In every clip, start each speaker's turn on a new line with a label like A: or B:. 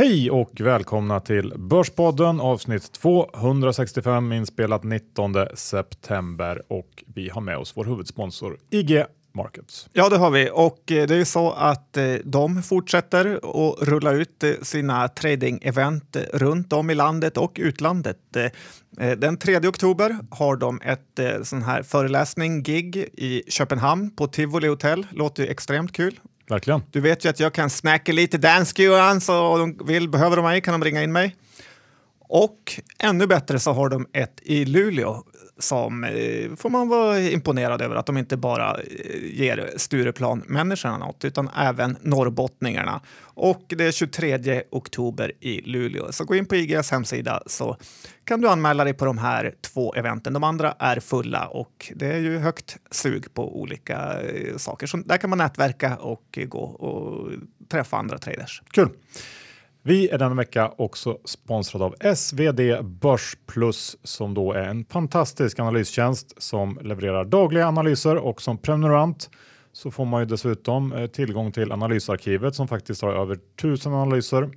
A: Hej och välkomna till Börspodden avsnitt 265 inspelat 19 september och vi har med oss vår huvudsponsor IG Markets.
B: Ja, det har vi och eh, det är så att eh, de fortsätter att rulla ut eh, sina trading-event runt om i landet och utlandet. Den 3 oktober har de ett sån här föreläsning, gig i Köpenhamn på Tivoli Hotel. Låter ju extremt kul.
A: Verkligen.
B: Du vet ju att jag kan snacka lite dansk Johan, så de vill, behöver de mig kan de ringa in mig. Och ännu bättre så har de ett i Luleå som eh, får man vara imponerad över att de inte bara eh, ger Stureplan-människorna något utan även norrbottningarna. Och det är 23 oktober i Luleå. Så gå in på IGS hemsida så kan du anmäla dig på de här två eventen. De andra är fulla och det är ju högt sug på olika eh, saker. Så där kan man nätverka och gå och träffa andra traders.
A: Kul! Vi är denna vecka också sponsrade av SvD Börs Plus som då är en fantastisk analystjänst som levererar dagliga analyser och som prenumerant så får man ju dessutom eh, tillgång till analysarkivet som faktiskt har över tusen analyser.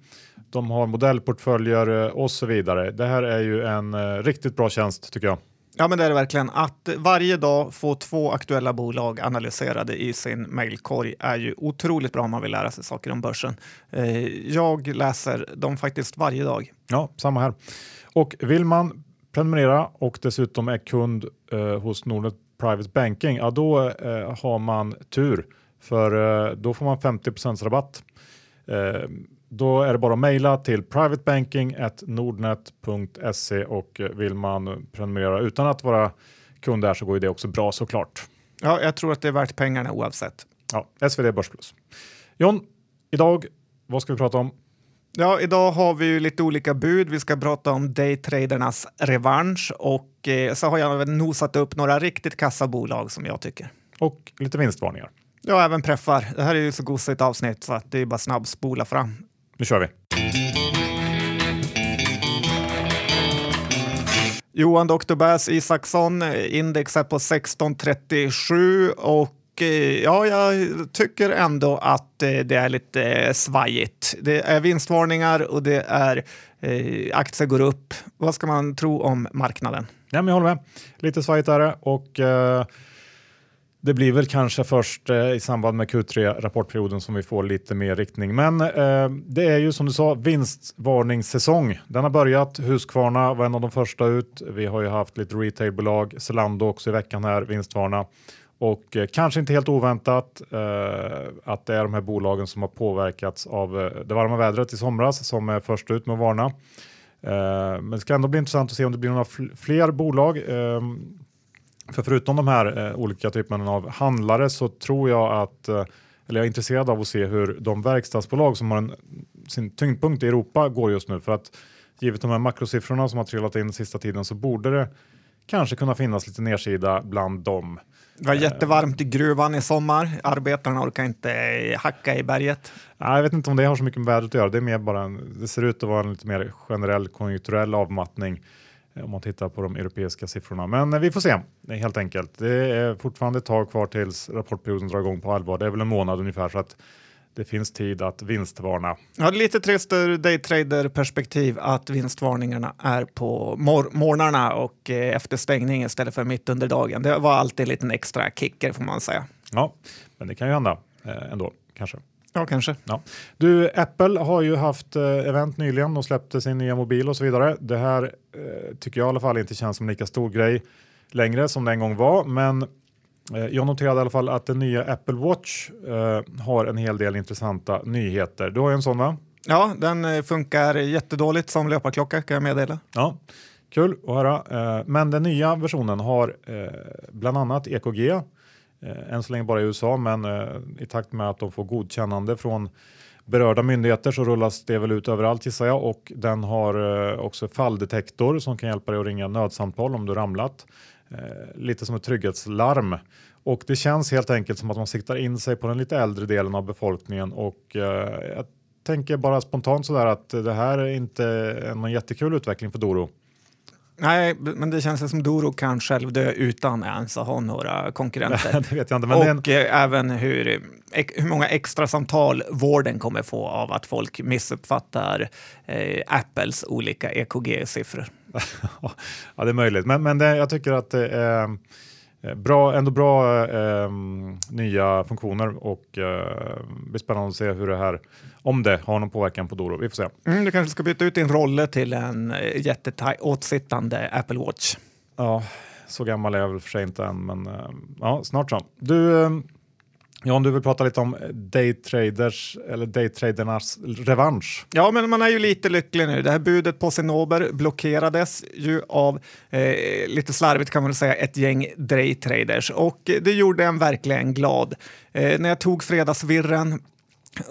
A: De har modellportföljer eh, och så vidare. Det här är ju en eh, riktigt bra tjänst tycker jag.
B: Ja, men det är det verkligen. Att varje dag få två aktuella bolag analyserade i sin mejlkorg är ju otroligt bra om man vill lära sig saker om börsen. Eh, jag läser dem faktiskt varje dag.
A: Ja, samma här. Och vill man prenumerera och dessutom är kund eh, hos Nordnet Private Banking, ja då eh, har man tur för eh, då får man 50 rabatt. Eh, Eh, då är det bara att mejla till privatebanking.nordnet.se och vill man prenumerera utan att vara kund där så går det också bra såklart.
B: Ja, jag tror att det är värt pengarna oavsett.
A: Ja, SvD Börsplus. John, idag, vad ska vi prata om?
B: Ja, idag har vi ju lite olika bud. Vi ska prata om daytradernas revansch och eh, så har jag nosat upp några riktigt kassa bolag som jag tycker.
A: Och lite vinstvarningar.
B: Ja, även preffar. Det här är ju så gosigt avsnitt så att det är bara snabbspola fram.
A: Nu kör vi!
B: Johan Dr. Bass Isaksson, index är på 1637 och eh, ja, jag tycker ändå att eh, det är lite eh, svajigt. Det är vinstvarningar och det är eh, aktier går upp. Vad ska man tro om marknaden?
A: Ja, men jag håller med. Lite svajigt är det och eh, det blir väl kanske först eh, i samband med Q3-rapportperioden som vi får lite mer riktning. Men eh, det är ju som du sa vinstvarningssäsong. Den har börjat. Husqvarna var en av de första ut. Vi har ju haft lite retailbolag, Zalando också i veckan här, vinstvarna. Och eh, kanske inte helt oväntat eh, att det är de här bolagen som har påverkats av eh, det varma vädret i somras som är först ut med att varna. Eh, men det ska ändå bli intressant att se om det blir några fl fler bolag. Ehm, för förutom de här eh, olika typerna av handlare så tror jag att, eh, eller jag är intresserad av att se hur de verkstadsbolag som har en, sin tyngdpunkt i Europa går just nu. För att givet de här makrosiffrorna som har trillat in sista tiden så borde det kanske kunna finnas lite nedsida bland dem.
B: Det var jättevarmt i gruvan i sommar. Arbetarna orkar inte hacka i berget.
A: Nej, jag vet inte om det har så mycket med vädret att göra. Det är mer bara en, det ser ut att vara en lite mer generell konjunkturell avmattning om man tittar på de europeiska siffrorna. Men vi får se helt enkelt. Det är fortfarande ett tag kvar tills rapportperioden drar igång på allvar. Det är väl en månad ungefär så att det finns tid att vinstvarna.
B: Ja, lite trist ur daytrader perspektiv att vinstvarningarna är på mor morgnarna och eh, efter stängning istället för mitt under dagen. Det var alltid en liten extra kicker får man säga.
A: Ja, men det kan ju hända eh, ändå kanske.
B: Ja, kanske.
A: Ja. Du, Apple har ju haft eh, event nyligen och släppte sin nya mobil och så vidare. Det här eh, tycker jag i alla fall inte känns som en lika stor grej längre som det en gång var, men eh, jag noterade i alla fall att den nya Apple Watch eh, har en hel del intressanta nyheter. Du har ju en sån va?
B: Ja, den eh, funkar jättedåligt som löparklocka kan jag meddela.
A: Ja, kul att höra. Men den nya versionen har bland annat EKG Eh, än så länge bara i USA, men eh, i takt med att de får godkännande från berörda myndigheter så rullas det väl ut överallt gissar jag och den har eh, också falldetektor som kan hjälpa dig att ringa nödsamtal om du ramlat. Eh, lite som ett trygghetslarm och det känns helt enkelt som att man siktar in sig på den lite äldre delen av befolkningen och eh, jag tänker bara spontant sådär att det här är inte någon jättekul utveckling för Doro.
B: Nej, men det känns som Doro kan själv dö utan ens att ha några konkurrenter.
A: det vet jag inte. Men
B: och en... eh, även hur, hur många extra samtal vården kommer få av att folk missuppfattar eh, Apples olika EKG-siffror.
A: ja, det är möjligt. Men, men det, jag tycker att det är Eh, bra, ändå bra eh, nya funktioner och eh, blir spännande att se hur det här, om det har någon påverkan på Doro. Vi får se.
B: Mm, du kanske ska byta ut din rolle till en eh, jätteåtsittande Apple Watch.
A: Ja, så gammal är jag väl för sig inte än, men eh, ja, snart så. Du, John, du vill prata lite om daytraders eller daytradernas revansch.
B: Ja, men man är ju lite lycklig nu. Det här budet på Cinnober blockerades ju av, eh, lite slarvigt kan man väl säga, ett gäng daytraders och det gjorde en verkligen glad. Eh, när jag tog fredagsvirren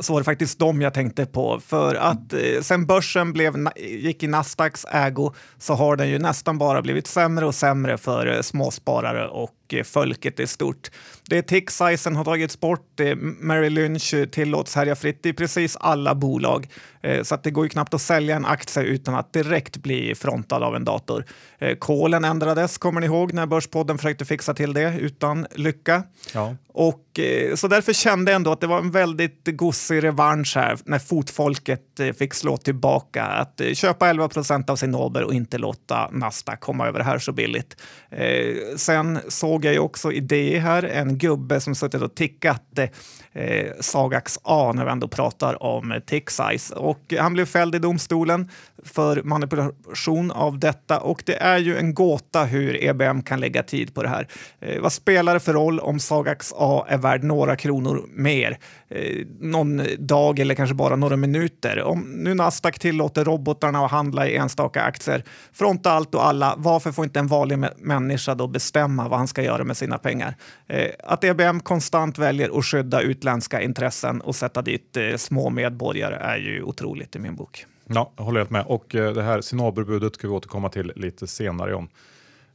B: så var det faktiskt dem jag tänkte på. För att eh, sen börsen blev, gick i Nasdaqs ägo så har den ju nästan bara blivit sämre och sämre för eh, småsparare och eh, folket i stort. Det är tick-sizen har tagits bort, det Merrill Lynch tillåts härja fritt i precis alla bolag. Eh, så att det går ju knappt att sälja en aktie utan att direkt bli frontad av en dator. Eh, kolen ändrades, kommer ni ihåg, när Börspodden försökte fixa till det utan lycka. Ja. Och, eh, så därför kände jag ändå att det var en väldigt gosig revansch här när fotfolket fick slå tillbaka. Att köpa 11 procent av sin Nobel och inte låta Nasdaq komma över det här så billigt. sen såg jag ju också idé här, en gubbe som suttit och tickat eh, Sagax A när vi ändå pratar om tick size. Och han blev fälld i domstolen för manipulation av detta och det är ju en gåta hur EBM kan lägga tid på det här. Eh, vad spelar det för roll om Sagax A är värd några kronor mer eh, någon dag eller kanske bara några minuter? Om nu Nasdaq tillåter robotarna att handla i enstaka aktier, fronta allt och alla, varför får inte en vanlig människa då bestämma vad han ska göra med sina pengar? Eh, att EBM konstant väljer att skydda utländska intressen och sätta dit eh, små medborgare är ju otroligt i min bok.
A: Ja, jag håller helt med. Och eh, det här Sinaberbudet ska vi återkomma till lite senare John.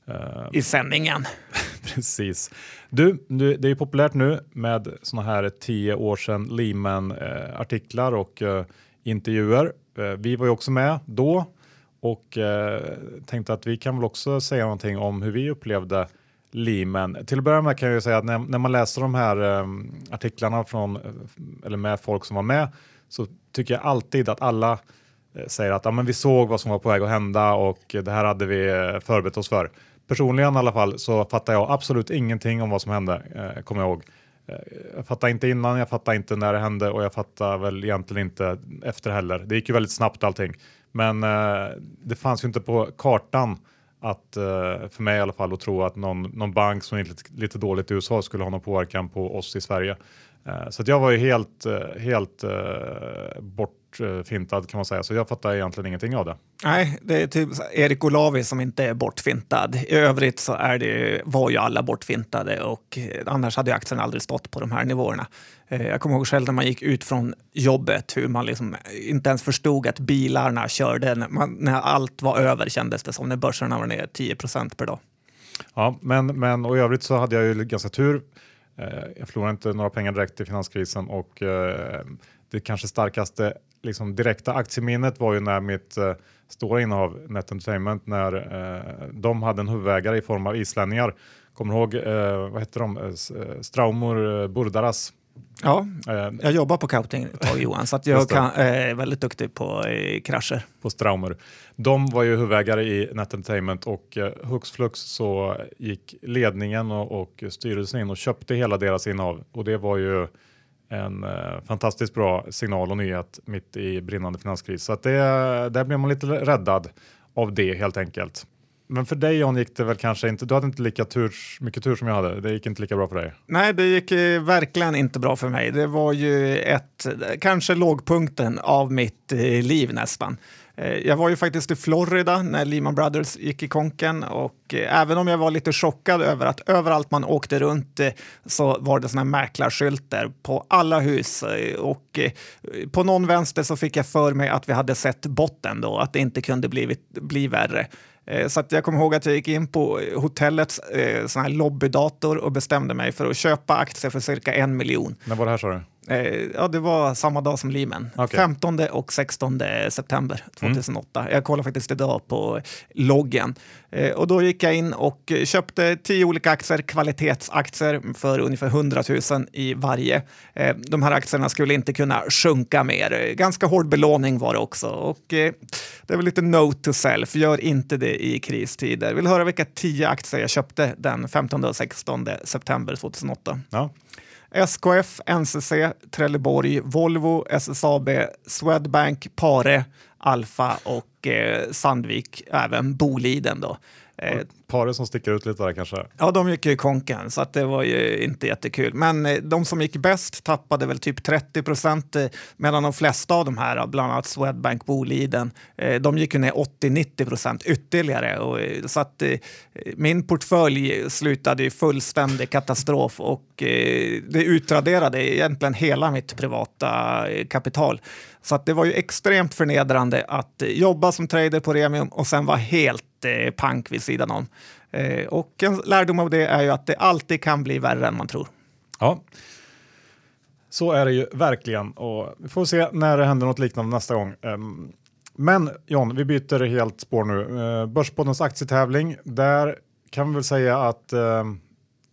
B: Uh, I sändningen.
A: Precis. Du, du, det är populärt nu med såna här tio år sedan Lehman-artiklar och uh, intervjuer. vi var ju också med då och tänkte att vi kan väl också säga någonting om hur vi upplevde Lehman. Till att börja med kan jag säga att när, när man läser de här um, artiklarna från, eh, eller med folk som var med så tycker jag alltid att alla eh, säger att ja, men vi såg vad som var på väg att hända och det här hade vi eh, förberett oss för. Personligen i alla fall så fattar jag absolut ingenting om vad som hände, eh, kommer jag ihåg. Eh, jag fattar inte innan, jag fattar inte när det hände och jag fattar väl egentligen inte efter heller. Det gick ju väldigt snabbt allting. Men eh, det fanns ju inte på kartan att, eh, för mig i alla fall, att tro att någon, någon bank som är lite, lite dåligt i USA skulle ha någon påverkan på oss i Sverige. Eh, så jag var ju helt, eh, helt bort bortfintad kan man säga, så jag fattar egentligen ingenting av det.
B: Nej, det är typ Erik Olavi som inte är bortfintad. I övrigt så är det, var ju alla bortfintade och annars hade aktien aldrig stått på de här nivåerna. Eh, jag kommer ihåg själv när man gick ut från jobbet hur man liksom inte ens förstod att bilarna körde. När, man, när allt var över kändes det som när börserna var ner 10 procent per dag.
A: Ja, men, men och i övrigt så hade jag ju ganska tur. Eh, jag förlorade inte några pengar direkt i finanskrisen och eh, det kanske starkaste liksom, direkta aktieminnet var ju när mitt stora innehav Net Entertainment när de hade en huvudägare i form av islänningar. Kommer ihåg, vad hette de, Straumur Burdaras
B: Ja, eh, jag jobbar på Kauting ett tag Johan, så att jag kan, eh, är väldigt duktig på eh, krascher.
A: På Straumer. De var ju huvudägare i Net Entertainment och hux flux så gick ledningen och, och styrelsen in och köpte hela deras innehav och det var ju en eh, fantastiskt bra signal och nyhet mitt i brinnande finanskris. Så att det, där blev man lite räddad av det helt enkelt. Men för dig John gick det väl kanske inte, du hade inte lika tur, mycket tur som jag hade. Det gick inte lika bra för dig.
B: Nej, det gick eh, verkligen inte bra för mig. Det var ju ett, kanske lågpunkten av mitt eh, liv nästan. Eh, jag var ju faktiskt i Florida när Lehman Brothers gick i konken och eh, även om jag var lite chockad över att överallt man åkte runt eh, så var det såna här mäklarskyltar på alla hus eh, och på någon vänster så fick jag för mig att vi hade sett botten då, att det inte kunde blivit, bli värre. Eh, så jag kommer ihåg att jag gick in på eh, hotellets eh, sån här lobbydator och bestämde mig för att köpa aktier för cirka en miljon.
A: När var det här sa du?
B: Eh, ja, det var samma dag som Lehman.
A: Okej.
B: 15 och 16 september 2008. Jag kollade faktiskt idag på loggen. Eh, och då gick jag in och köpte tio olika aktier, kvalitetsaktier för ungefär 100 000 i varje. Eh, de här aktierna skulle inte kunna sjunka mer. Ganska hård belåning var det också. Och, det är väl lite note to self, gör inte det i kristider. Vill höra vilka tio aktier jag köpte den 15 och 16 september 2008?
A: Ja.
B: SKF, NCC, Trelleborg, Volvo, SSAB, Swedbank, Pare, Alfa och eh, Sandvik, även Boliden. Då. Eh,
A: Paret som sticker ut lite där kanske.
B: Ja, de gick ju i konken, så att det var ju inte jättekul. Men eh, de som gick bäst tappade väl typ 30 procent, eh, medan de flesta av de här, bland annat Swedbank, Boliden, de gick ju ner 80-90 procent ytterligare. Och, så att min portfölj slutade i fullständig katastrof och det utraderade egentligen hela mitt privata kapital. Så att det var ju extremt förnedrande att eh, jobba som trader på Remium och sen vara helt eh, pank vid sidan om. Eh, och en lärdom av det är ju att det alltid kan bli värre än man tror.
A: Ja, så är det ju verkligen och vi får se när det händer något liknande nästa gång. Ehm, Men John, vi byter helt spår nu. Eh, Börspoddens aktietävling, där kan vi väl säga att eh,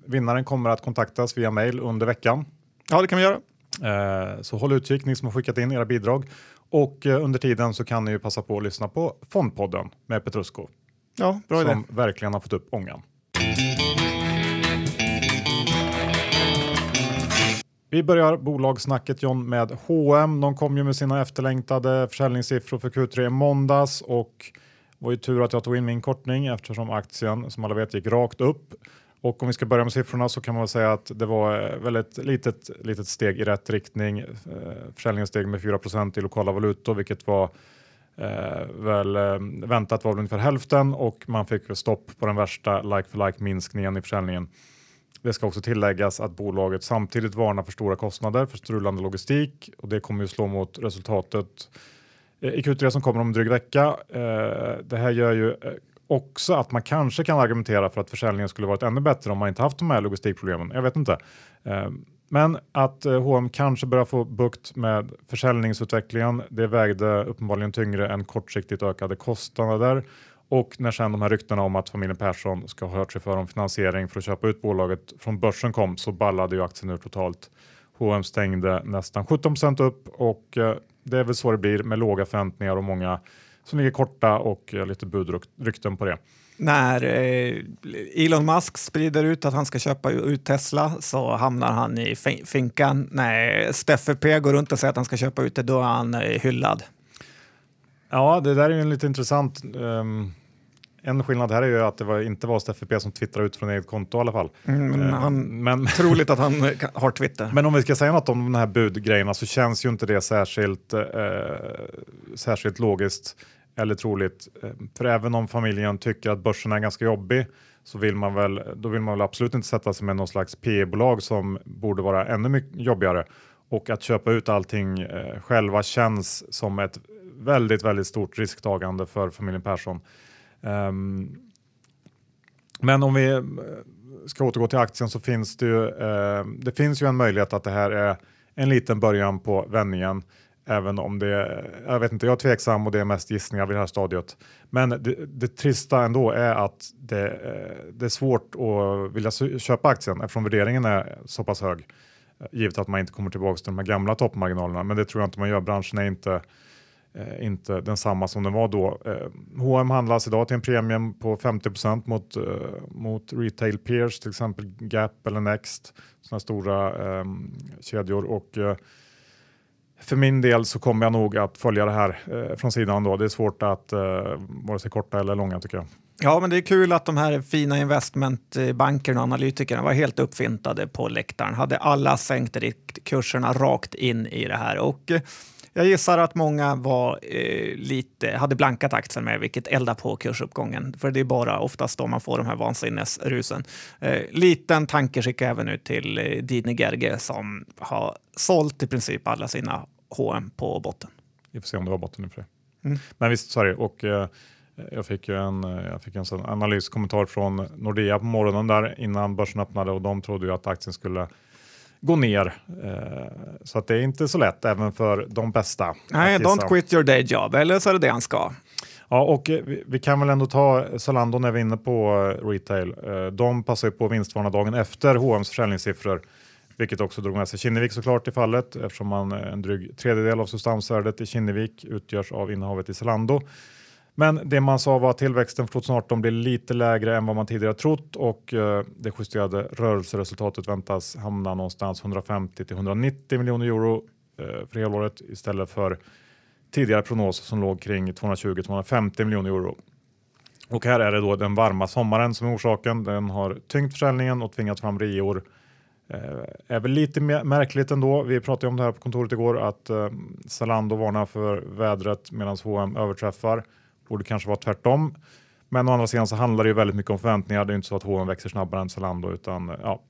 A: vinnaren kommer att kontaktas via mail under veckan.
B: Ja, det kan vi göra.
A: Eh, Så håll utkik ni som har skickat in era bidrag och eh, under tiden så kan ni ju passa på att lyssna på Fondpodden med Petrusko
B: Ja, bra idé.
A: som verkligen har fått upp ångan. Vi börjar bolagssnacket John med H&M. De kom ju med sina efterlängtade försäljningssiffror för Q3 i måndags och var ju tur att jag tog in min kortning eftersom aktien som alla vet gick rakt upp. Och om vi ska börja med siffrorna så kan man väl säga att det var eh, väldigt litet, litet steg i rätt riktning. Eh, försäljningen steg med 4% i lokala valutor, vilket var eh, väl eh, väntat var väl ungefär hälften och man fick stopp på den värsta like for like minskningen i försäljningen. Det ska också tilläggas att bolaget samtidigt varnar för stora kostnader för strulande logistik och det kommer ju slå mot resultatet i Q3 som kommer om en dryg vecka. Eh, Det här gör ju eh, också att man kanske kan argumentera för att försäljningen skulle varit ännu bättre om man inte haft de här logistikproblemen. Jag vet inte. Eh, men att eh, H&M kanske börjar få bukt med försäljningsutvecklingen, det vägde uppenbarligen tyngre än kortsiktigt ökade kostnader. Och när sen de här ryktena om att familjen Persson ska ha hört sig för om finansiering för att köpa ut bolaget från börsen kom så ballade ju aktien ur totalt. H&M stängde nästan 17% upp och eh, det är väl så det blir med låga förväntningar och många som ligger korta och eh, lite budrykten på det.
B: När eh, Elon Musk sprider ut att han ska köpa ut Tesla så hamnar han i fin- finkan. När Steffe P går runt och säger att han ska köpa ut det, då är han eh, hyllad.
A: Ja, det där är ju en lite intressant. ehm, en skillnad här är ju att det var, inte var Steffe P som twittrade ut från eget konto i alla fall.
B: Mm, men
A: Eh,
B: han,
A: men,
B: troligt att han har Twitter.
A: men om vi ska säga något om de här budgrejerna så känns ju inte det särskilt, eh, särskilt logiskt eller troligt. Eh, för även om familjen tycker att börsen är ganska jobbig så vill man väl, då vill man väl absolut inte sätta sig med någon slags P-bolag som borde vara ännu mycket jobbigare. Och att köpa ut allting eh, själva känns som ett väldigt, väldigt stort risktagande för familjen Persson. Um, men om vi eh, ska återgå till aktien så finns det ju, eh, det finns ju en möjlighet att det här är en liten början på vändningen. Även om det, jag vet inte, jag är tveksam och det är mest gissningar vid det här stadiet. Men det, det trista ändå är att det, eh, det är svårt att vilja köpa aktien eftersom värderingen är så pass hög. Eh, givet att man inte kommer tillbaka till de här gamla toppmarginalerna. Men det tror jag inte man gör. Branschen är inte eh, inte densamma som den var då. Eh, H&M handlas idag till en premium på 50 mot, eh, mot retail peers, till exempel Gap eller Next, sådana stora eh, kedjor. Och, eh, för min del så kommer jag nog att följa det här eh, från sidan då. Det är svårt att eh, vare sig korta eller långa tycker jag.
B: Ja, men det är kul att de här fina investmentbankerna och analytikerna var helt uppfintade på läktaren. Hade alla sänkt kurserna rakt in i det här. Och eh, jag gissar att många var eh, lite, hade blankat aktien med, vilket eldar på kursuppgången. För det är bara oftast då man får de här vansinnesrusen. Eh, liten tanke skickar jag även ut till eh, Dini Gerge som har sålt i princip alla sina H&M på botten.
A: Vi får se om det var botten inför det.
B: Mm.
A: Men visst, det. Och, eh, jag fick ju en, eh, jag fick en sån analyskommentar från Nordea på morgonen där innan börsen öppnade och de trodde ju att aktien skulle gå ner. Eh, så att det är inte så lätt även för de bästa.
B: Nej, don't quit your day job, eller så är det det han ska.
A: Ja, och eh, vi, vi kan väl ändå ta Zalando när vi är inne på eh, retail. Eh, de passar ju på vinstvarna dagen efter H&M's försäljningssiffror, vilket också drog med sig Kinnevik såklart i fallet eftersom man eh, en dryg tredjedel av substansvärdet i Kinnevik utgörs av innehavet i Zalando. Men det man sa var att tillväxten för 2018 blir lite lägre än vad man tidigare trott och eh, det justerade rörelseresultatet väntas hamna någonstans 150 till 190 miljoner euro eh, för helåret istället för tidigare prognos som låg kring 220-250 miljoner euro. Och här är det då den varma sommaren som är orsaken. Den har tyngt försäljningen och tvingat fram reor. Eh, är väl lite märkligt ändå. Vi pratade om det här på kontoret igår att eh, Zalando varnar för vädret medan H&M överträffar. Borde kanske vara tvärtom. Men å andra sidan så handlar det ju väldigt mycket om förväntningar. Det är inte så att H&M växer snabbare än Zalando utan ja,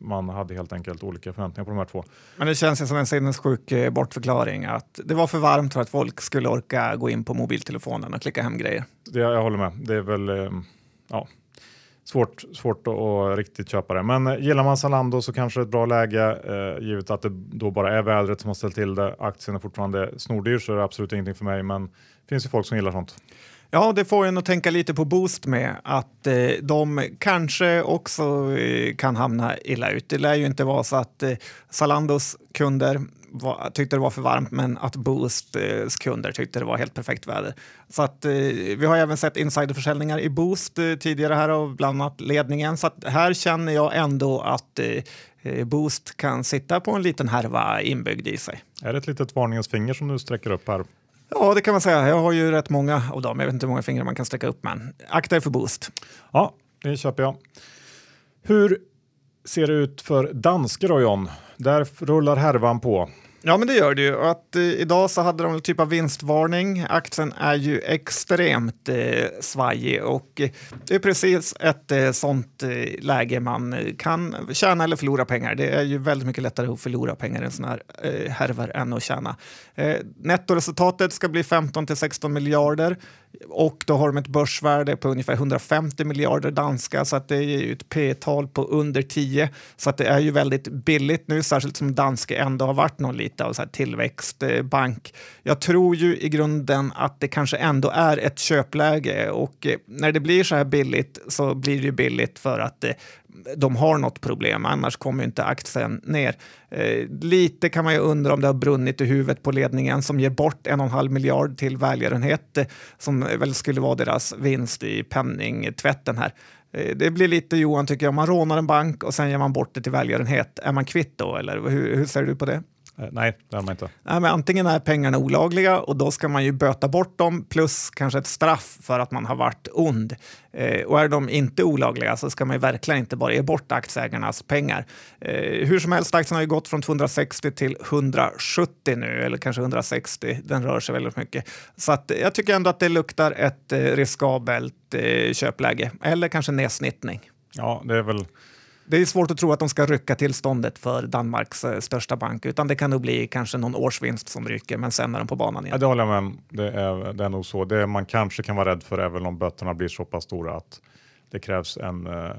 A: man hade helt enkelt olika förväntningar på de här två.
B: Men det känns ju som en sinnessjuk eh, bortförklaring att det var för varmt för att folk skulle orka gå in på mobiltelefonen och klicka hem grejer.
A: Det, jag håller med. Det är väl eh, ja, svårt, svårt att riktigt köpa det. Men eh, gillar man Zalando så kanske det är ett bra läge eh, givet att det då bara är vädret som har ställt till det. Aktien är fortfarande snordyr så är det absolut ingenting för mig. Men det finns ju folk som gillar sånt.
B: Ja, det får en att tänka lite på Boost med, att eh, de kanske också eh, kan hamna illa ut. Det lär ju inte vara så att eh, Zalandos kunder var, tyckte det var för varmt, men att Boosts eh, kunder tyckte det var helt perfekt väder. Så att eh, vi har även sett insiderförsäljningar i Boost eh, tidigare här av bland annat ledningen. Så att här känner jag ändå att Boost kan sitta på en liten härva inbyggd i sig.
A: Är det ett litet varningens finger som du sträcker upp här?
B: Ja, det kan man säga. Jag har ju rätt många av dem. Jag vet inte hur många fingrar man kan sträcka upp, men akta er för boost.
A: Ja, det köper jag. Hur ser det ut för dansker då John? Där rullar härvan på.
B: Ja, men det gör det ju. Att, eh, idag så hade de en typ av vinstvarning. Aktien är ju extremt eh, svajig och eh, det är precis ett eh, sånt eh, läge man eh, kan tjäna eller förlora pengar. Det är ju väldigt mycket lättare att förlora pengar i en sån här eh, härver än att tjäna. Eh, nettoresultatet ska bli 15 till 16 miljarder och då har de ett börsvärde på ungefär 150 miljarder danska så att det är ju ett P-tal på under 10 så att det är ju väldigt billigt nu, särskilt som danske ändå har varit någon lite av så här tillväxtbank. Eh, Jag tror ju i grunden att det kanske ändå är ett köpläge och eh, när det blir så här billigt så blir det ju billigt för att eh, de har något problem, annars kommer inte aktien ner. Eh, lite kan man ju undra om det har brunnit i huvudet på ledningen som ger bort en och en halv miljard till välgörenhet eh, som väl skulle vara deras vinst i penningtvätten här. Eh, det blir lite Johan tycker jag, om man rånar en bank och sen ger man bort det till välgörenhet. Är man kvitt då eller hur, hur ser du på det?
A: Eh, nej, det har man inte.
B: Nej, men antingen är pengarna olagliga och då ska man ju böta bort dem plus kanske ett straff för att man har varit ond. Eh, och är de inte olagliga så ska man ju verkligen inte bara ge bort aktieägarnas pengar. Eh, hur som helst, aktien har ju gått från 260 till 170 nu, eller kanske 160. Den rör sig väldigt mycket. Så att, jag tycker ändå att det luktar ett eh, riskabelt eh, köpläge, eller kanske nedsnittning.
A: Ja, det är väl
B: det är svårt att tro att de ska rycka tillståndet för Danmarks eh, största bank, utan det kan nog bli kanske någon årsvinst som rycker, men sen är de på banan igen.
A: Ja, det håller jag med om. Det är, det är nog så. Det man kanske kan vara rädd för även om böterna blir så pass stora att det krävs en uh,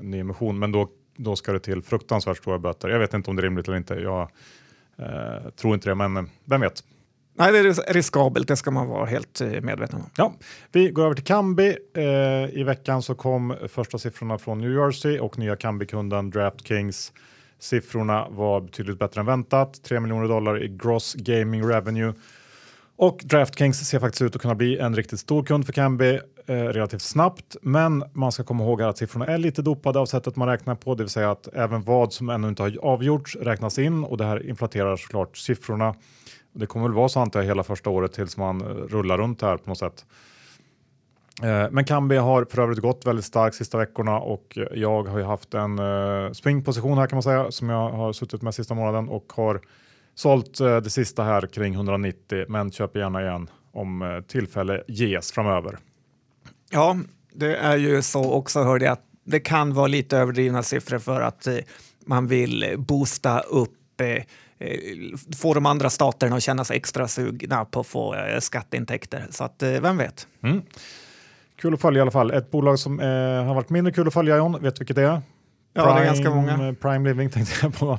A: ny emission, men då, då ska det till fruktansvärt stora böter. Jag vet inte om det är rimligt eller inte. Jag uh, tror inte det, men vem vet?
B: Nej, det är riskabelt, det ska man vara helt eh, medveten om.
A: Ja, vi går över till Kambi. Eh, I veckan så kom första siffrorna från New Jersey och nya Kambi-kunden DraftKings. Siffrorna var betydligt bättre än väntat. 3 miljoner dollar i gross gaming revenue. Och DraftKings ser faktiskt ut att kunna bli en riktigt stor kund för Kambi eh, relativt snabbt. Men man ska komma ihåg att siffrorna är lite dopade av sättet man räknar på, det vill säga att även vad som ännu inte har avgjorts räknas in och det här inflaterar såklart siffrorna. Det kommer väl vara så antar jag hela första året tills man eh, rullar runt här på något sätt. Eh, men Kambi har för övrigt gått väldigt starkt sista veckorna och jag har ju haft en eh, springposition swingposition här kan man säga som jag har suttit med sista månaden och har sålt det sista här kring 190 men köper gärna igen om tillfälle ges framöver.
B: Ja, det är ju så också hörde jag att det kan vara lite överdrivna siffror för att man vill boosta upp Eh, få de andra staterna att känna sig extra sugna på att få eh, skatteintäkter. Så att, eh, vem vet?
A: Mm. Kul att följa i alla fall. Ett bolag som eh, har varit mindre kul att följa John, vet du vilket det är?
B: Ja, Prime, det är ganska många.
A: Prime Living tänkte jag på.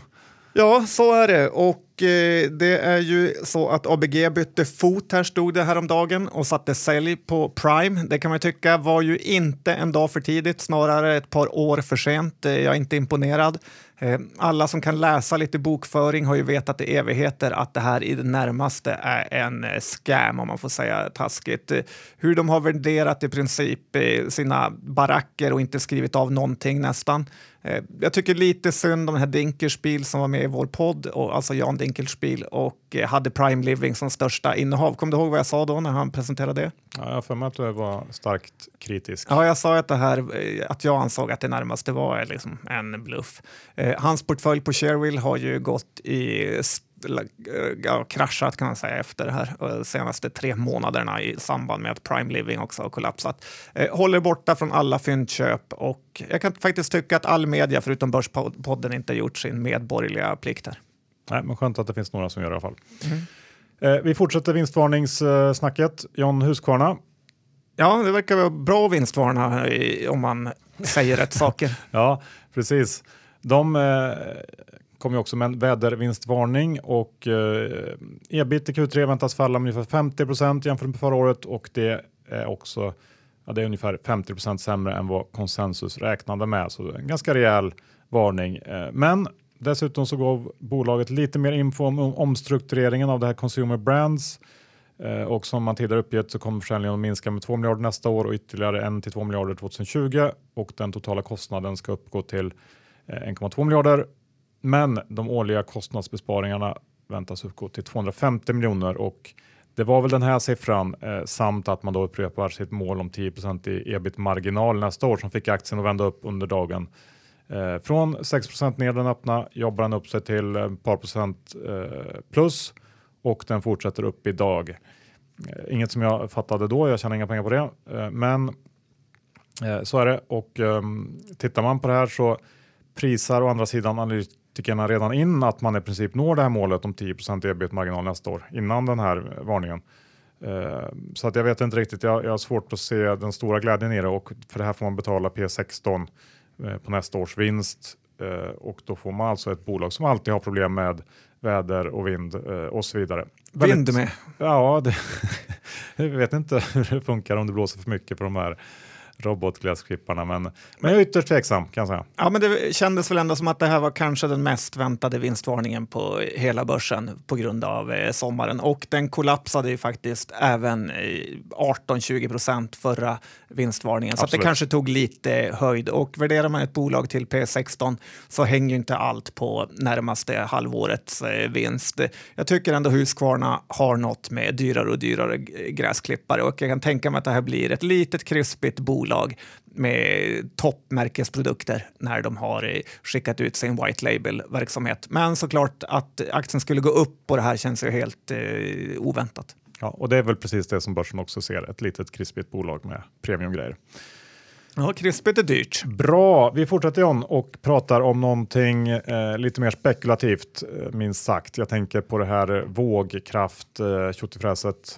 B: Ja, så är det. Och eh, det är ju så att ABG bytte fot här stod det häromdagen och satte sälj på Prime. Det kan man tycka var ju inte en dag för tidigt, snarare ett par år för sent. Eh, jag är inte imponerad. Eh, alla som kan läsa lite bokföring har ju vetat i evigheter att det här i det närmaste är en eh, scam om man får säga taskigt. Eh, hur de har värderat i princip eh, sina baracker och inte skrivit av någonting nästan. Jag tycker lite synd om den här Dinkelspiel som var med i vår podd, och, alltså Jan Dinkelspiel, och hade Prime Living som största innehav. Kommer du ihåg vad jag sa då när han presenterade det?
A: Ja, jag för mig att du var starkt kritisk.
B: Ja, jag sa att, det här, att jag ansåg att det närmaste var liksom en bluff. Eh, hans portfölj på Shareville har ju gått i ja, kraschat kan man säga efter det här de senaste tre månaderna i samband med att Prime Living också har kollapsat. Eh, håller borta från alla fyndköp och jag kan faktiskt tycka att all media förutom Börspodden inte gjort sin medborgerliga plikt här.
A: Nej, men skönt att det finns några som gör det i alla fall. Mm. Eh, vi fortsätter vinstvarningssnacket. John Husqvarna.
B: Ja, det verkar vara bra vinstvarna om man säger rätt saker.
A: Ja, precis. De eh, kom ju också med en vädervinstvarning och eh, ebit i Q3 väntas falla med ungefär 50 procent jämfört med förra året och det är också ja, det är ungefär 50 procent sämre än vad konsensus räknade med. Så en ganska rejäl varning. Eh, men dessutom så gav bolaget lite mer info om omstruktureringen av det här Consumer Brands eh, och som man tidigare uppgett så kommer försäljningen att minska med 2 miljarder nästa år och ytterligare 1 till 2 miljarder 2020 och den totala kostnaden ska uppgå till eh, 1,2 miljarder. Men de årliga kostnadsbesparingarna väntas uppgå till 250 miljoner och det var väl den här siffran eh, samt att man då upprepar sitt mål om 10 i ebit-marginal nästa år som fick aktien att vända upp under dagen. Eh, från 6 ner den öppna jobbar den upp sig till ett par procent eh, plus och den fortsätter upp idag. Eh, inget som jag fattade då, jag tjänar inga pengar på det, eh, men eh, så är det och ehm, tittar man på det här så prisar å andra sidan analytikerna redan in att man i princip når det här målet om 10 ebit-marginal nästa år innan den här varningen. Uh, så att jag vet inte riktigt, jag, jag har svårt att se den stora glädjen i det och för det här får man betala P16 uh, eh, på nästa års vinst uh, och då får man alltså ett bolag som alltid har problem med väder och vind och så vidare.
B: Vind med?
A: Ja, det, jag vet inte hur det funkar om det blåser för mycket på de här robotgräsklipparna. Men, men jag är ytterst tveksam kan jag säga.
B: Ja, men det kändes väl ändå som att det här var kanske den mest väntade vinstvarningen på hela börsen på grund av eh, sommaren. Och den kollapsade ju faktiskt även 18-20 procent förra vinstvarningen. Absolut. Så det kanske tog lite höjd. Och värderar man ett bolag till P16 så hänger ju inte allt på närmaste halvårets eh, vinst. Jag tycker ändå Husqvarna har något med dyrare och dyrare gräsklippare och jag kan tänka mig att det här blir ett litet krispigt bolag bolag med toppmärkesprodukter när de har eh, skickat ut sin white label-verksamhet. Men såklart att aktien skulle gå upp på det här känns ju helt eh, oväntat.
A: Ja, och det är väl precis det som börsen också ser, ett litet krispigt bolag med premiumgrejer.
B: Ja, krispigt är dyrt.
A: Bra, vi fortsätter John och pratar om någonting eh, lite mer spekulativt, eh, minst sagt. Jag tänker på det här vågkraft, eh,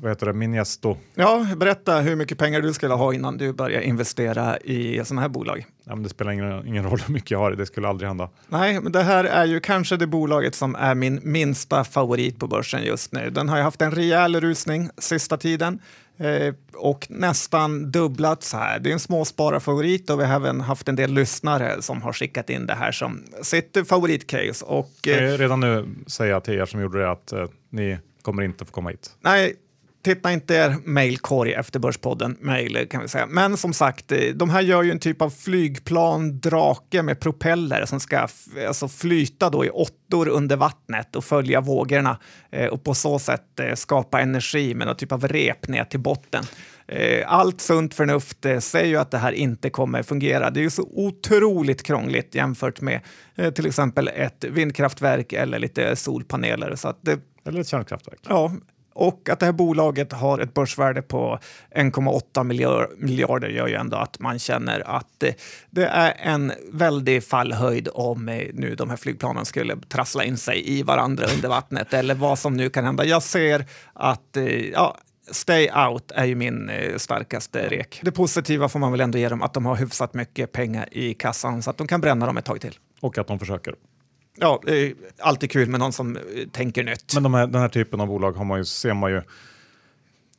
A: vad heter det, Minesto?
B: Ja, berätta hur mycket pengar du skulle ha innan du börjar investera i sådana här bolag.
A: Ja, men det spelar ingen, ingen roll hur mycket jag har, det skulle aldrig hända.
B: Nej, men det här är ju kanske det bolaget som är min minsta favorit på börsen just nu. Den har ju haft en rejäl rusning sista tiden. Eh, och nästan dubblat så här. Det är en småspararfavorit och vi har även haft en del lyssnare som har skickat in det här som sitt favoritcase. Och,
A: eh, redan nu säga till er som gjorde det att eh, ni kommer inte få komma hit.
B: Nej, titta inte er mejlkorg efter Börspodden, mejl kan vi säga. Men som sagt, eh, de här gör ju en typ av flygplan drake med propeller som ska alltså flyta då i åttor under vattnet och följa vågorna eh, och på så sätt eh, skapa energi med någon typ av rep ner till botten. Allt sunt förnuft säger ju att det här inte kommer fungera. Det är ju så otroligt krångligt jämfört med till exempel ett vindkraftverk eller lite solpaneler. Så att det,
A: eller ett kärnkraftverk.
B: Ja, och att det här bolaget har ett börsvärde på 1,8 miljarder gör ju ändå att man känner att det är en väldig fallhöjd om eh, nu de här flygplanen skulle trassla in sig i varandra under vattnet eller vad som nu kan hända. Jag ser att eh, ja, Stay out är ju min eh, starkaste rek. Det positiva får man väl ändå ge dem att de har hyfsat mycket pengar i kassan så att de kan bränna dem ett tag till.
A: Och att de försöker.
B: Ja, är alltid kul med någon som eh, tänker nytt.
A: Men de här, den här typen av bolag har man ju, ser man ju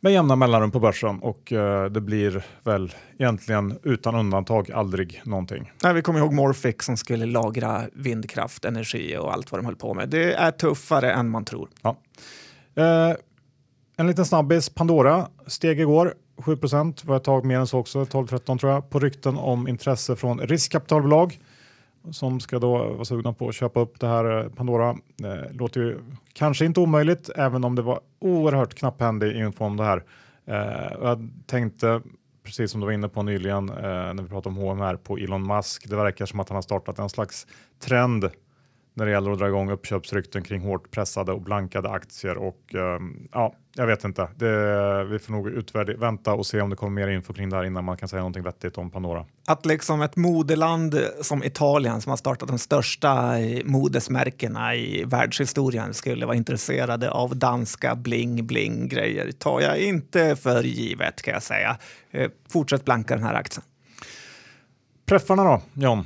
A: med jämna mellanrum på börsen och eh, det blir väl egentligen utan undantag aldrig någonting.
B: Nej, vi kommer ihåg Morphic som skulle lagra vindkraft, energi och allt vad de höll på med. Det är tuffare än man tror.
A: Ja. Eh, en liten snabbis, Pandora steg igår 7% var ett tag mer än så också, 12-13 tror jag, på rykten om intresse från riskkapitalbolag som ska då vara sugna på att köpa upp det här eh, Pandora. Eh, låter ju kanske inte omöjligt, även om det var oerhört knapphändig info om det här. Eh, jag tänkte, precis som du var inne på nyligen eh, när vi pratade om HMR på Elon Musk, det verkar som att han har startat en slags trend när det gäller att dra igång uppköpsrykten kring hårt pressade och blankade aktier och um, ja, jag vet inte. Det, vi får nog vänta och se om det kommer mer info kring det här innan man kan säga någonting vettigt om Pandora.
B: Att liksom ett modeland som Italien som har startat de största modesmärkena i världshistorien skulle vara intresserade av danska bling-bling grejer tar jag inte för givet kan jag säga. Eh, fortsätt blanka den här aktien.
A: Preffarna då, John?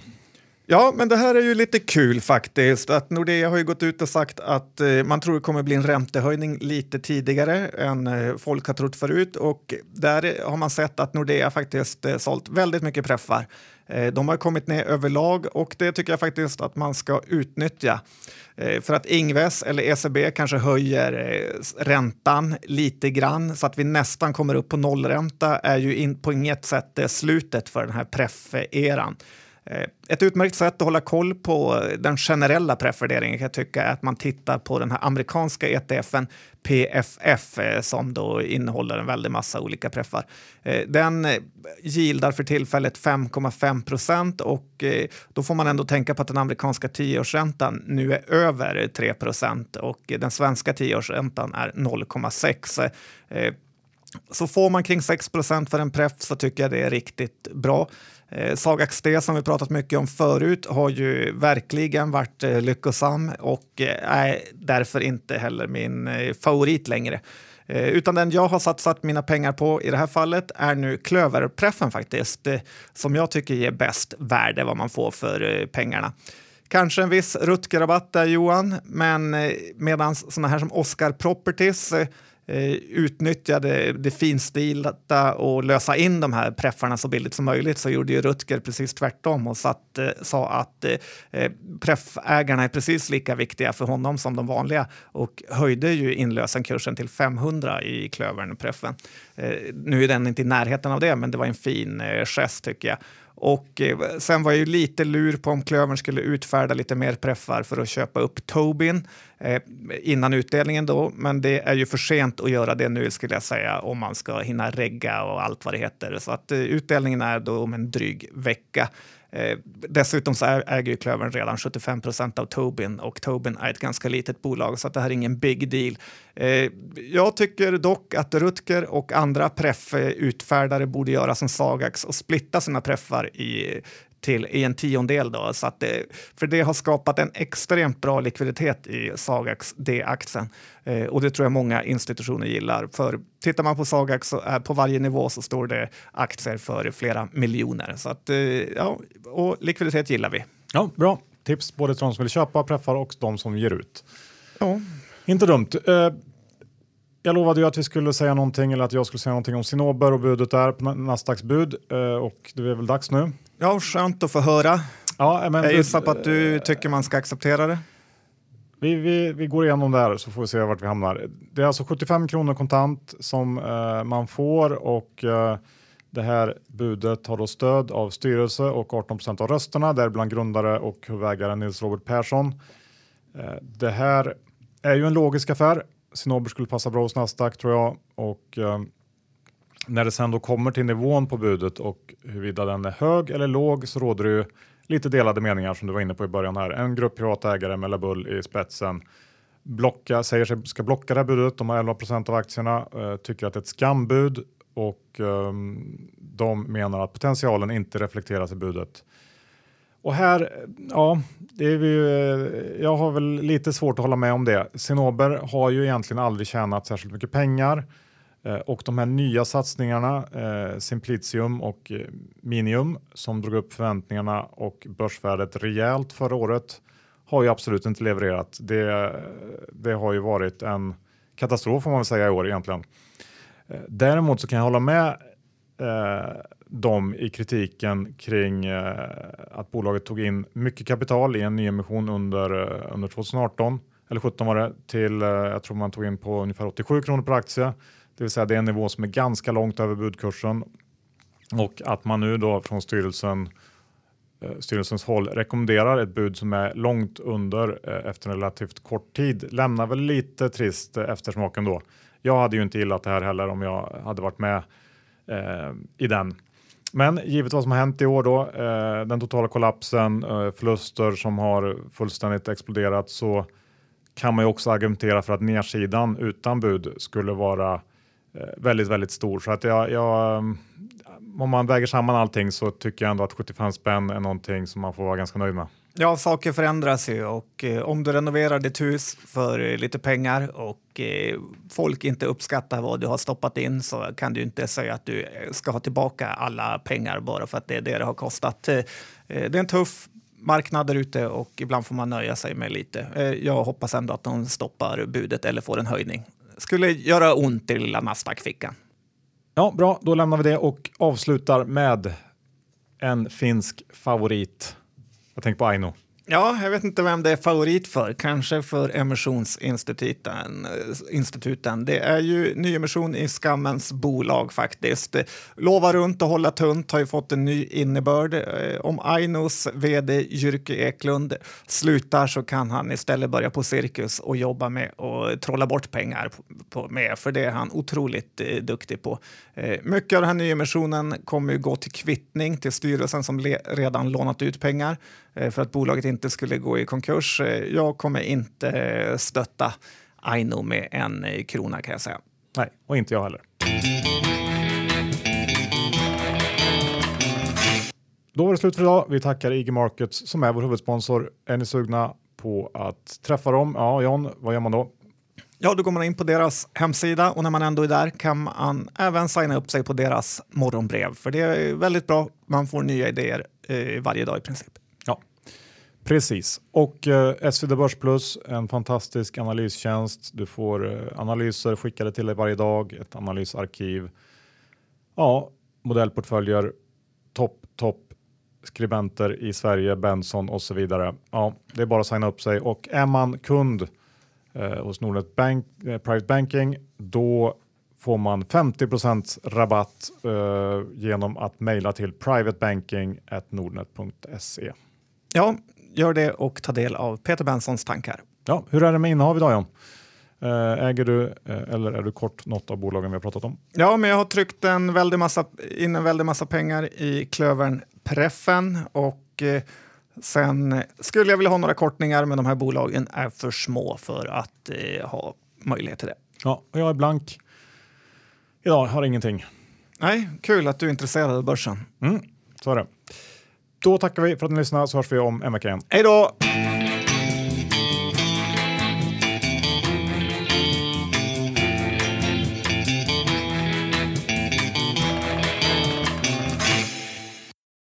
B: Ja, men det här är ju lite kul faktiskt. Att Nordea har ju gått ut och sagt att eh, man tror det kommer bli en räntehöjning lite tidigare än eh, folk har trott förut. Och där har man sett att Nordea faktiskt eh, sålt väldigt mycket preffar. Eh, de har kommit ner överlag och det tycker jag faktiskt att man ska utnyttja. Eh, för att Ingves eller ECB kanske höjer eh, räntan lite grann så att vi nästan kommer upp på nollränta är ju in, på inget sätt eh, slutet för den här preff-eran. Eh, ett utmärkt sätt att hålla koll på den generella prefereringen kan jag tycka är att man tittar på den här amerikanska ETFen PFF eh, som då innehåller en väldig massa olika preffar. Eh, den gildar för tillfället 5,5 procent och då får man ändå tänka på att den amerikanska tioårsräntan nu är över 3 procent och den svenska tioårsräntan är 0,6. Så får man kring 6% för en preff så tycker jag det är riktigt bra. Eh, Sagax D som vi pratat mycket om förut har ju verkligen varit eh, lyckosam och eh, är därför inte heller min eh, favorit längre. Eh, utan den jag har satsat mina pengar på i det här fallet är nu klöverpreffen faktiskt, eh, som jag tycker ger bäst värde vad man får för eh, pengarna. Kanske en viss Rutger-rabatt där Johan, men medan sådana här som Oscar Properties utnyttjade utnyttja det, det finstilta och lösa in de här preffarna så billigt som möjligt så gjorde ju Rutger precis tvärtom och satt, eh, sa att eh, eh, preffägarna är precis lika viktiga för honom som de vanliga och höjde ju inlösenkursen till 500 i Klövern-preffen. Eh, nu är den inte i närheten av det, men det var en fin eh, gest tycker jag. Och eh, sen var jag ju lite lur på om Klövern skulle utfärda lite mer preffar för att köpa upp Tobin eh, innan utdelningen då. Men det är ju för sent att göra det nu skulle jag säga om man ska hinna regga och allt vad det heter. Så att eh, utdelningen är då om en dryg vecka. Eh, dessutom så äger ju Klövern redan 75 procent av Tobin och Tobin är ett ganska litet bolag så att det här är ingen big deal. Eh, jag tycker dock att Rutger och andra preffutfärdare borde göra som Sagax och splitta sina preffar i till i en tiondel. Då, så att det, för det har skapat en extremt bra likviditet i Sagax D-aktien. Eh, och det tror jag många institutioner gillar. För tittar man på Sagax så är på varje nivå så står det aktier för flera miljoner. Så att, eh, ja, och likviditet gillar vi.
A: Ja, bra tips både till de som vill köpa preffar och de som ger ut.
B: Ja.
A: Inte dumt. Eh, jag lovade ju att vi skulle säga någonting eller att jag skulle säga någonting om Sinober och budet där på Nasdaqs bud eh, och det är väl dags nu.
B: Ja, skönt att få höra.
A: Ja, men,
B: jag gissar på att du tycker man ska acceptera det.
A: Vi, vi, vi går igenom det här så får vi se vart vi hamnar. Det är alltså 75 kronor kontant som eh, man får och eh, det här budet har då stöd av styrelse och 18 procent av rösterna, däribland grundare och huvudägare Nils Robert Persson. Eh, det här är ju en logisk affär. Sinober skulle passa bra hos Nasdaq tror jag och eh, när det sen då kommer till nivån på budet och huruvida den är hög eller låg så råder det ju lite delade meningar som du var inne på i början här. En grupp privatägare med Labull i spetsen blocka, säger sig ska blocka det här budet. De har 11 procent av aktierna, eh, tycker att det är ett skambud och eh, de menar att potentialen inte reflekteras i budet. Och här, ja, det är vi, ju, eh, jag har väl lite svårt att hålla med om det. Sinober har ju egentligen aldrig tjänat särskilt mycket pengar. Eh, och de här nya satsningarna, eh, Simplicium och eh, Minium, som drog upp förväntningarna och börsvärdet rejält förra året, har ju absolut inte levererat. Det, det har ju varit en katastrof får man väl säga i år egentligen. Eh, däremot så kan jag hålla med eh, dem i kritiken kring eh, att bolaget tog in mycket kapital i en nyemission under, eh, under 2018 eller 17 var det till, eh, jag tror man tog in på ungefär 87 kronor per aktie. Det vill säga det är en nivå som är ganska långt över budkursen och att man nu då från styrelsen eh, styrelsens håll rekommenderar ett bud som är långt under eh, efter en relativt kort tid lämnar väl lite trist eh, eftersmaken då. Jag hade ju inte gillat det här heller om jag hade varit med eh, i den. Men givet vad som har hänt i år då, eh, den totala kollapsen, eh, förluster som har fullständigt exploderat så kan man ju också argumentera för att nedsidan utan bud skulle vara eh, Eh, väldigt, väldigt stor. Så att jag, jag, mm, om man väger samman allting så tycker jag ändå att 75 spänn är någonting som man får vara ganska nöjd med.
B: Ja, saker förändras ju och eh, om du renoverar ditt hus för eh, lite pengar och eh, folk inte uppskattar vad du har stoppat in så kan du inte säga att du eh, ska ha tillbaka alla pengar bara för att det är det det har kostat. Eh, eh, det är en tuff marknad där ute och ibland får man nöja sig med lite. Eh, jag hoppas ändå att de stoppar budet eller får en höjning. Skulle göra ont i lilla Nasdaq-fickan.
A: Ja, bra, då lämnar vi det och avslutar med en finsk favorit. Jag tänker på Aino.
B: Ja, jag vet inte vem det är favorit för. Kanske för emissionsinstituten. Eh, instituten. Det är ju nyemission i skammens bolag faktiskt. Lova runt och hålla tunt har ju fått en ny innebörd. Eh, om Ainos vd Jyrki Eklund slutar så kan han istället börja på cirkus och jobba med och trolla bort pengar på, med, för det är han otroligt eh, duktig på. Eh, mycket av den här nyemissionen kommer ju gå till kvittning till styrelsen som redan lånat ut pengar eh, för att bolaget inte skulle gå i konkurs. Eh, jag kommer inte stötta Aino med en krona kan jag säga.
A: Nej, och inte jag heller. Då var det slut för idag. Vi tackar IG Markets som är vår huvudsponsor. Är ni sugna på att träffa dem? Ja, John, vad gör man då?
B: Ja, då går man in på deras hemsida och när man ändå är där kan man även signa upp sig på deras morgonbrev. För det är väldigt bra. Man får nya idéer eh, varje dag i princip.
A: Precis. Och eh, SvD Börs Plus, en fantastisk analystjänst. Du får eh, analyser skickade till dig varje dag, ett analysarkiv. Ja, modellportföljer, topp, topp skribenter i Sverige, Benson och så vidare. Ja, det är bara att signa upp sig och är man kund eh, hos Nordnet Bank, eh, Private Banking, då får man 50 rabatt eh, genom att mejla till privatebanking.nordnet.se.
B: Ja, gör det och ta del av Peter Bensons tankar.
A: Ja, hur är det med innehav idag John? Eh, äger du eh, eller är du kort något av bolagen vi har pratat om?
B: Ja, men jag har tryckt en väldig massa, in en väldig massa pengar i klövern Preffen och eh, Sen skulle jag vilja ha några kortningar, men de här bolagen är för små för att ha möjlighet till det.
A: Ja, och jag är blank. Idag har ingenting.
B: Nej, kul att du är intresserad av börsen.
A: Mm, så är det. Då tackar vi för att ni lyssnade så hörs vi om en vecka igen.
B: Hej då!